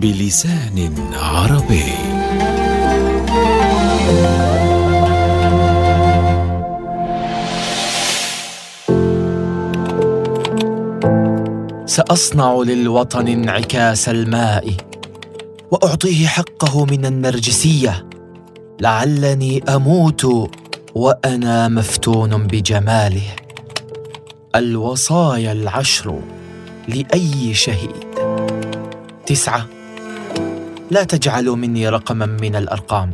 بلسان عربي. سأصنع للوطن انعكاس الماء وأعطيه حقه من النرجسية. لعلني أموت وأنا مفتون بجماله. الوصايا العشر لأي شهيد. تسعة لا تجعلوا مني رقما من الأرقام.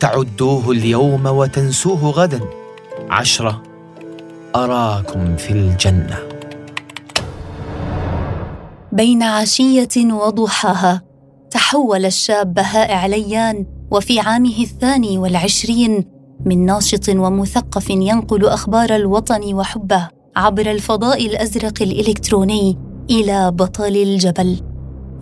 تعدوه اليوم وتنسوه غدا. عشرة أراكم في الجنة. بين عشية وضحاها تحول الشاب بهاء عليان وفي عامه الثاني والعشرين من ناشط ومثقف ينقل أخبار الوطن وحبه عبر الفضاء الأزرق الإلكتروني إلى بطل الجبل.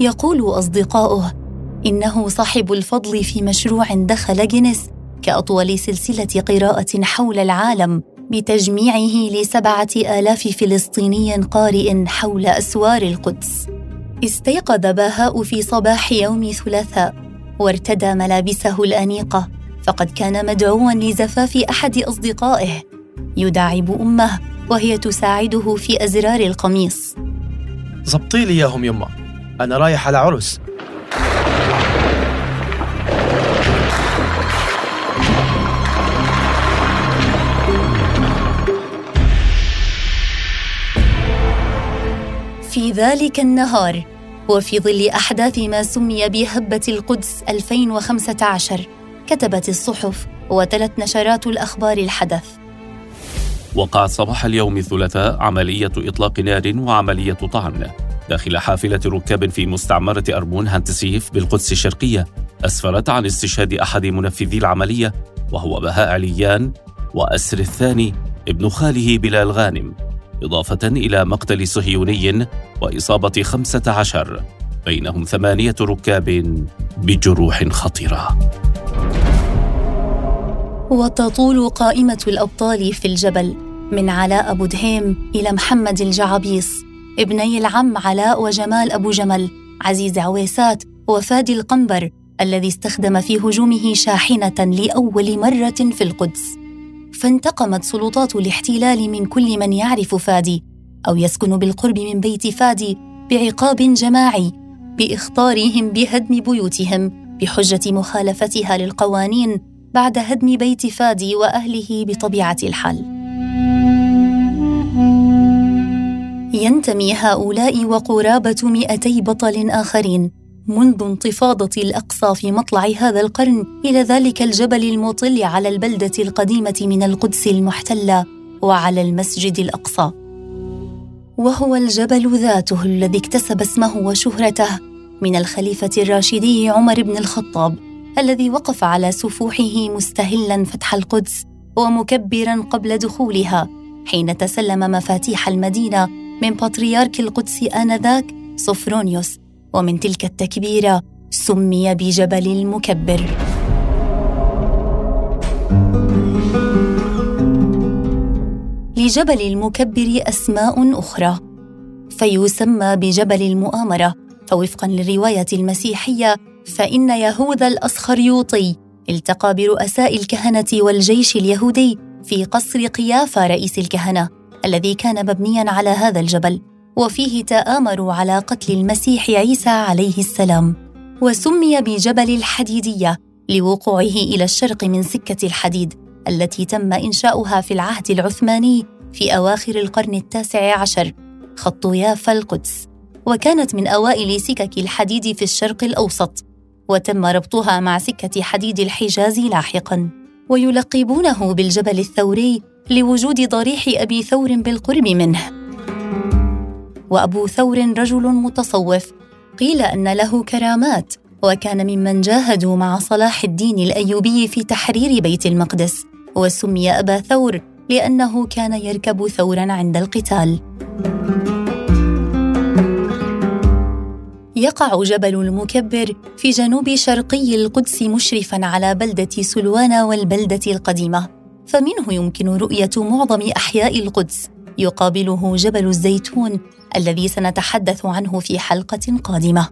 يقول أصدقاؤه إنه صاحب الفضل في مشروع دخل جينيس كأطول سلسلة قراءة حول العالم بتجميعه لسبعة آلاف فلسطيني قارئ حول أسوار القدس. استيقظ باهاء في صباح يوم ثلاثاء وارتدى ملابسه الأنيقة فقد كان مدعوا لزفاف أحد أصدقائه يداعب أمه وهي تساعده في أزرار القميص. زبطي لي إياهم يما أنا رايح على عرس. في ذلك النهار وفي ظل أحداث ما سمي بهبة القدس 2015 كتبت الصحف وتلت نشرات الأخبار الحدث. وقعت صباح اليوم الثلاثاء عملية إطلاق نار وعملية طعن داخل حافلة ركاب في مستعمرة أرمون هانتسيف بالقدس الشرقية. أسفرت عن استشهاد أحد منفذي العملية وهو بهاء عليان وأسر الثاني ابن خاله بلال غانم. إضافة إلى مقتل صهيوني وإصابة خمسة عشر بينهم ثمانية ركاب بجروح خطيرة. وتطول قائمة الأبطال في الجبل من علاء أبو دهيم إلى محمد الجعبيص ابني العم علاء وجمال أبو جمل عزيز عويسات وفادي القنبر الذي استخدم في هجومه شاحنة لأول مرة في القدس. فانتقمت سلطات الاحتلال من كل من يعرف فادي أو يسكن بالقرب من بيت فادي بعقاب جماعي بإخطارهم بهدم بيوتهم بحجة مخالفتها للقوانين بعد هدم بيت فادي وأهله بطبيعة الحال. ينتمي هؤلاء وقرابة مئتي بطل آخرين منذ انتفاضة الأقصى في مطلع هذا القرن إلى ذلك الجبل المطل على البلدة القديمة من القدس المحتلة وعلى المسجد الأقصى. وهو الجبل ذاته الذي اكتسب اسمه وشهرته من الخليفة الراشدي عمر بن الخطاب الذي وقف على سفوحه مستهلا فتح القدس ومكبرا قبل دخولها حين تسلم مفاتيح المدينة من بطريرك القدس آنذاك صفرونيوس ومن تلك التكبيرة سمي بجبل المكبر. لجبل المكبر أسماء أخرى فيسمى بجبل المؤامرة. فوفقا للرواية المسيحية فإن يهوذا الاصخريوطي التقى برؤساء الكهنة والجيش اليهودي في قصر قيافه رئيس الكهنة الذي كان مبنيا على هذا الجبل. وفيه تآمروا على قتل المسيح عيسى عليه السلام وسمي بجبل الحديدية لوقوعه إلى الشرق من سكة الحديد التي تم إنشاؤها في العهد العثماني في أواخر القرن التاسع عشر خط يافا القدس. وكانت من أوائل سكك الحديد في الشرق الأوسط وتم ربطها مع سكة حديد الحجاز لاحقاً. ويلقبونه بالجبل الثوري لوجود ضريح أبي ثور بالقرب منه. وأبو ثور رجل متصوف. قيل أن له كرامات وكان ممن جاهدوا مع صلاح الدين الأيوبي في تحرير بيت المقدس. وسمي أبا ثور لأنه كان يركب ثورا عند القتال. يقع جبل المكبر في جنوب شرقي القدس مشرفا على بلدة سلوان والبلدة القديمة. فمنه يمكن رؤية معظم أحياء القدس. يقابله جبل الزيتون الذي سنتحدث عنه في حلقة قادمة.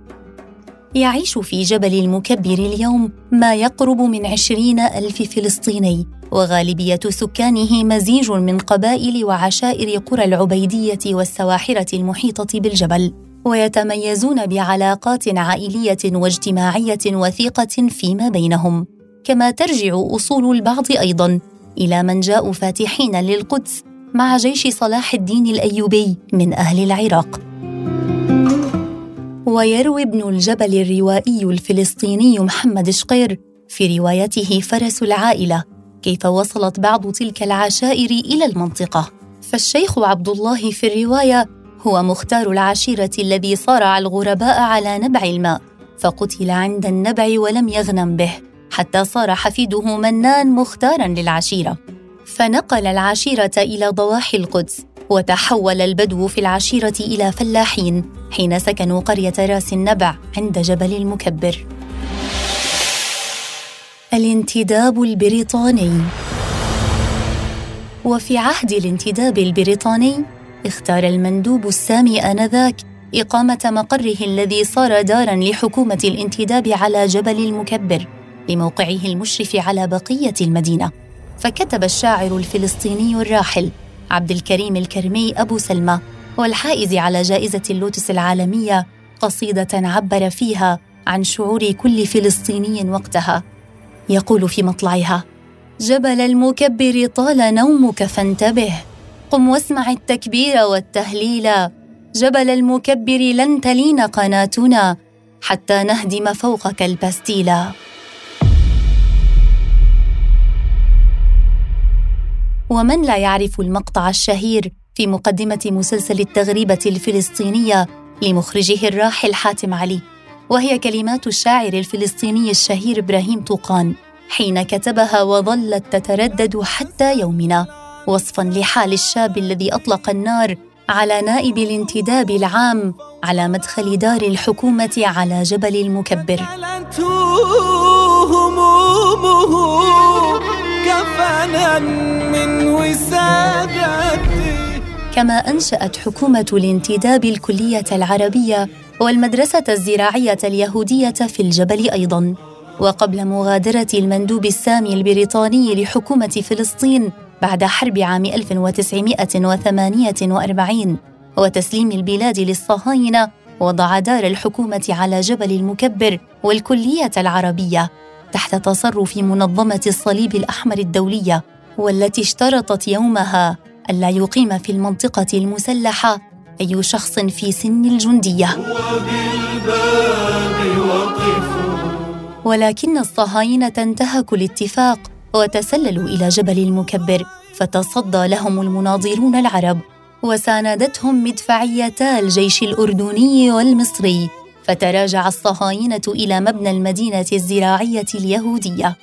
يعيش في جبل المكبر اليوم ما يقرب من عشرين ألف فلسطيني وغالبية سكانه مزيج من قبائل وعشائر قرى العبيدية والسواحرة المحيطة بالجبل. ويتميزون بعلاقات عائلية واجتماعية وثيقة فيما بينهم. كما ترجع أصول البعض أيضا إلى من جاءوا فاتحين للقدس مع جيش صلاح الدين الأيوبي من أهل العراق. ويروي ابن الجبل الروائي الفلسطيني محمد شقير في روايته فرس العائلة كيف وصلت بعض تلك العشائر إلى المنطقة. فالشيخ عبد الله في الرواية هو مختار العشيرة الذي صارع الغرباء على نبع الماء فقتل عند النبع ولم يغنم به حتى صار حفيده منان مختارا للعشيرة. فنقل العشيره إلى ضواحي القدس وتحول البدو في العشيرة إلى فلاحين حين سكنوا قرية راس النبع عند جبل المكبر. الانتداب البريطاني وفي عهد الانتداب البريطاني اختار المندوب السامي آنذاك إقامة مقره الذي صار دارا لحكومة الانتداب على جبل المكبر لموقعه المشرف على بقية المدينة فكتب الشاعر الفلسطيني الراحل عبد الكريم الكرمي أبو سلمى والحائز على جائزة اللوتس العالمية قصيدة عبر فيها عن شعور كل فلسطيني وقتها. يقول في مطلعها جبل المكبر طال نومك فانتبه قم واسمع التكبير والتهليل. جبل المكبر لن تلين قناتنا حتى نهدم فوقك البستيلا ومن لا يعرف المقطع الشهير في مقدمة مسلسل التغريبة الفلسطينية لمخرجه الراحل حاتم علي وهي كلمات الشاعر الفلسطيني الشهير إبراهيم طوقان حين كتبها وظلت تتردد حتى يومنا وصفا لحال الشاب الذي أطلق النار على نائب الانتداب العام على مدخل دار الحكومة على جبل المكبر. كفنا من وسادتي. كما أنشأت حكومة الانتداب الكلية العربية والمدرسة الزراعية اليهودية في الجبل أيضاً. وقبل مغادرة المندوب السامي البريطاني لحكومة فلسطين بعد حرب عام 1948 وتسليم البلاد للصهاينة وضع دار الحكومة على جبل المكبر والكلية العربية. تحت تصرف منظمة الصليب الأحمر الدولية والتي اشترطت يومها ألا يقيم في المنطقة المسلحة أي شخص في سن الجندية. ولكن الصهاينة انتهكوا الاتفاق وتسللوا إلى جبل المكبر فتصدى لهم المناضلون العرب وساندتهم مدفعيتا الجيش الأردني والمصري. فتراجع الصهاينة إلى مبنى المدينة الزراعية اليهودية.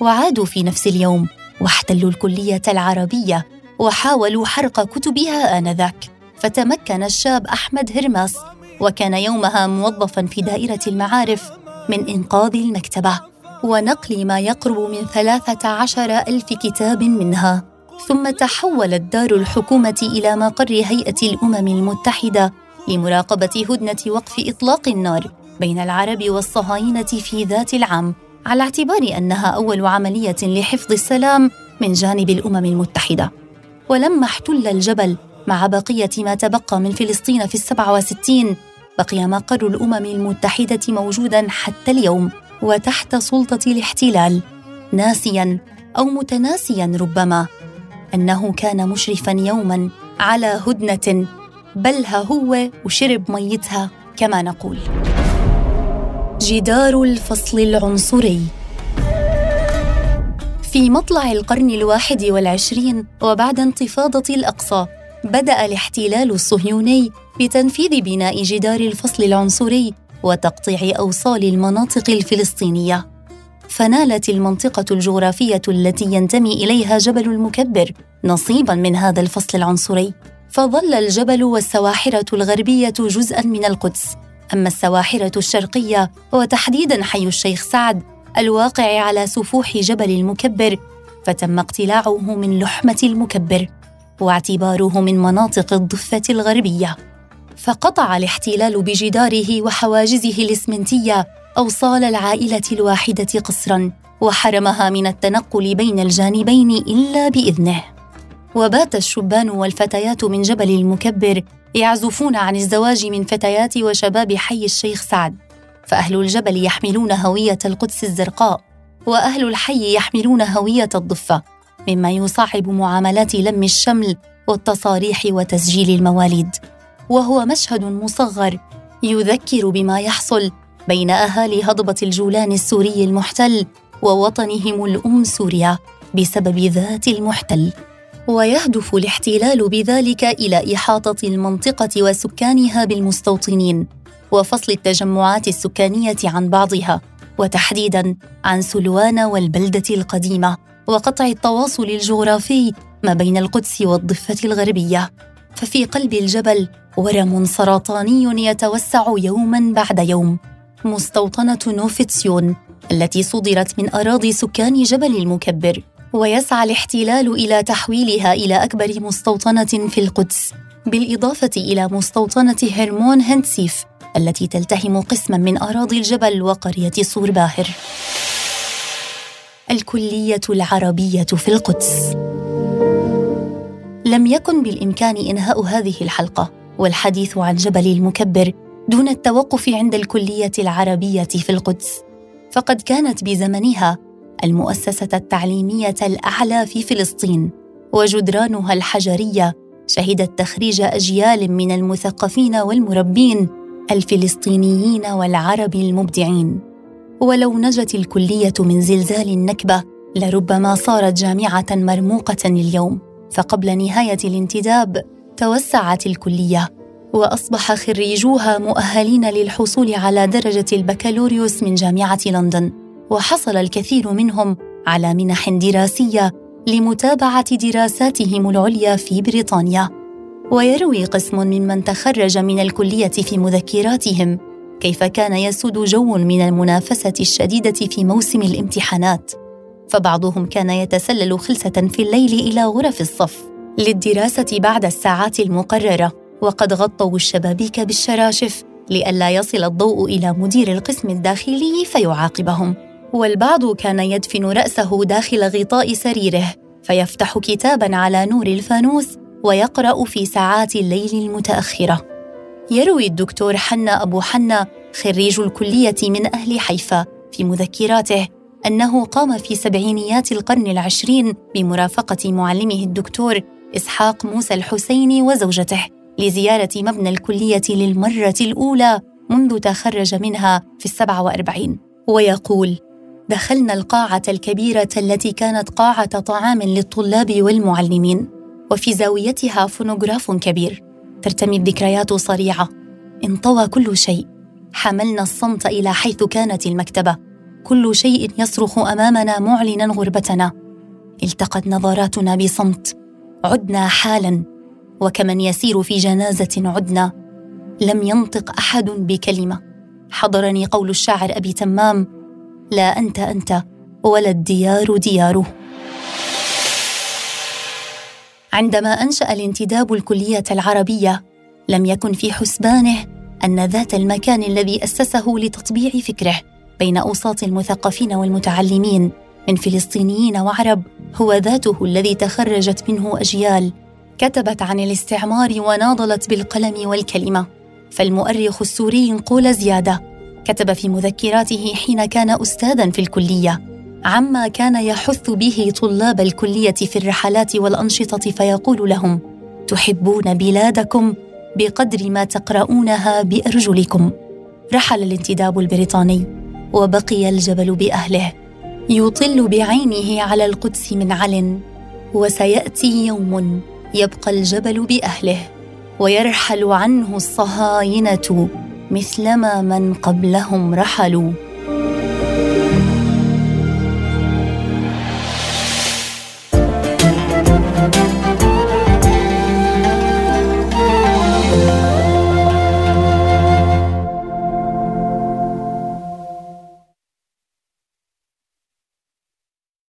وعادوا في نفس اليوم واحتلوا الكلية العربية وحاولوا حرق كتبها آنذاك. فتمكن الشاب أحمد هرماس وكان يومها موظفا في دائرة المعارف من إنقاذ المكتبة. ونقل ما يقرب من ثلاثة عشر ألف كتاب منها. ثم تحولت دار الحكومة إلى مقر هيئة الأمم المتحدة لمراقبة هدنة وقف إطلاق النار بين العرب والصهاينة في ذات العام على اعتبار أنها أول عملية لحفظ السلام من جانب الأمم المتحدة. ولما احتل الجبل مع بقية ما تبقى من فلسطين في السبعة وستين بقي مقر الأمم المتحدة موجودا حتى اليوم وتحت سلطة الاحتلال ناسيا أو متناسيا ربما أنه كان مشرفا يوما على هدنة بلها هو وشرب ميتها كما نقول. جدار الفصل العنصري. في مطلع القرن الواحد والعشرين وبعد انتفاضة الأقصى بدأ الاحتلال الصهيوني بتنفيذ بناء جدار الفصل العنصري وتقطيع أوصال المناطق الفلسطينية. فنالت المنطقة الجغرافية التي ينتمي إليها جبل المكبر نصيبا من هذا الفصل العنصري. فظل الجبل والسواحرة الغربية جزءا من القدس. أما السواحرة الشرقية وتحديدا حي الشيخ سعد الواقع على سفوح جبل المكبر فتم اقتلاعه من لحمة المكبر واعتباره من مناطق الضفة الغربية. فقطع الاحتلال بجداره وحواجزه الإسمنتية أوصال العائلة الواحدة قصرا وحرمها من التنقل بين الجانبين إلا بإذنه. وبات الشبان والفتيات من جبل المكبر يعزفون عن الزواج من فتيات وشباب حي الشيخ سعد. فأهل الجبل يحملون هوية القدس الزرقاء وأهل الحي يحملون هوية الضفة مما يصعب معاملات لم الشمل والتصاريح وتسجيل المواليد. وهو مشهد مصغر يذكر بما يحصل بين أهالي هضبة الجولان السوري المحتل ووطنهم الأم سوريا بسبب ذات المحتل. ويهدف الاحتلال بذلك إلى إحاطة المنطقة وسكانها بالمستوطنين وفصل التجمعات السكانية عن بعضها وتحديدا عن سلوان والبلدة القديمة وقطع التواصل الجغرافي ما بين القدس والضفة الغربية. ففي قلب الجبل ورم سرطاني يتوسع يوما بعد يوم مستوطنة نوفتسيون التي صدرت من أراضي سكان جبل المكبر. ويسعى الاحتلال إلى تحويلها إلى أكبر مستوطنة في القدس بالإضافة إلى مستوطنة هرمون هنتسيف التي تلتهم قسما من أراضي الجبل وقرية صور باهر الكلية العربية في القدس. لم يكن بالإمكان إنهاء هذه الحلقة والحديث عن جبل المكبر دون التوقف عند الكلية العربية في القدس. فقد كانت بزمنها المؤسسة التعليمية الأعلى في فلسطين وجدرانها الحجرية شهدت تخريج أجيال من المثقفين والمربين الفلسطينيين والعرب المبدعين. ولو نجت الكلية من زلزال النكبة لربما صارت جامعة مرموقة اليوم. فقبل نهاية الانتداب توسعت الكلية وأصبح خريجوها مؤهلين للحصول على درجة البكالوريوس من جامعة لندن. وحصل الكثير منهم على منح دراسية لمتابعة دراساتهم العليا في بريطانيا. ويروي قسم ممن تخرج من الكلية في مذكراتهم كيف كان يسود جو من المنافسة الشديدة في موسم الامتحانات. فبعضهم كان يتسلل خلسة في الليل إلى غرف الصف للدراسة بعد الساعات المقررة. وقد غطوا الشبابيك بالشراشف لئلا يصل الضوء إلى مدير القسم الداخلي فيعاقبهم. والبعض كان يدفن رأسه داخل غطاء سريره فيفتح كتابا على نور الفانوس ويقرأ في ساعات الليل المتأخرة. يروي الدكتور حنا أبو حنا خريج الكلية من أهل حيفا في مذكراته أنه قام في سبعينيات القرن العشرين بمرافقة معلمه الدكتور إسحاق موسى الحسيني وزوجته لزيارة مبنى الكلية للمرة الأولى منذ تخرج منها في السبعه وأربعين. ويقول دخلنا القاعة الكبيرة التي كانت قاعة طعام للطلاب والمعلمين وفي زاويتها فونوغراف كبير ترتمي الذكريات صريعة. انطوى كل شيء. حملنا الصمت إلى حيث كانت المكتبة. كل شيء يصرخ أمامنا معلنا غربتنا. التقت نظراتنا بصمت. عدنا حالا. وكمن يسير في جنازة عدنا. لم ينطق أحد بكلمة. حضرني قول الشاعر أبي تمام. لا أنت أنت. ولا الديار دياره. عندما أنشأ الانتداب الكلية العربية لم يكن في حسبانه أن ذات المكان الذي أسسه لتطبيع فكره بين أوساط المثقفين والمتعلمين من فلسطينيين وعرب هو ذاته الذي تخرجت منه أجيال كتبت عن الاستعمار وناضلت بالقلم والكلمة. فالمؤرخ السوري نقول زيادة كتب في مذكراته حين كان استاذا في الكلية عما كان يحث به طلاب الكلية في الرحلات والأنشطة فيقول لهم تحبون بلادكم بقدر ما تقرؤونها بأرجلكم. رحل الانتداب البريطاني وبقي الجبل بأهله يطل بعينه على القدس من عل وسيأتي يوم يبقى الجبل بأهله ويرحل عنه الصهاينة. مثلما من قبلهم رحلوا.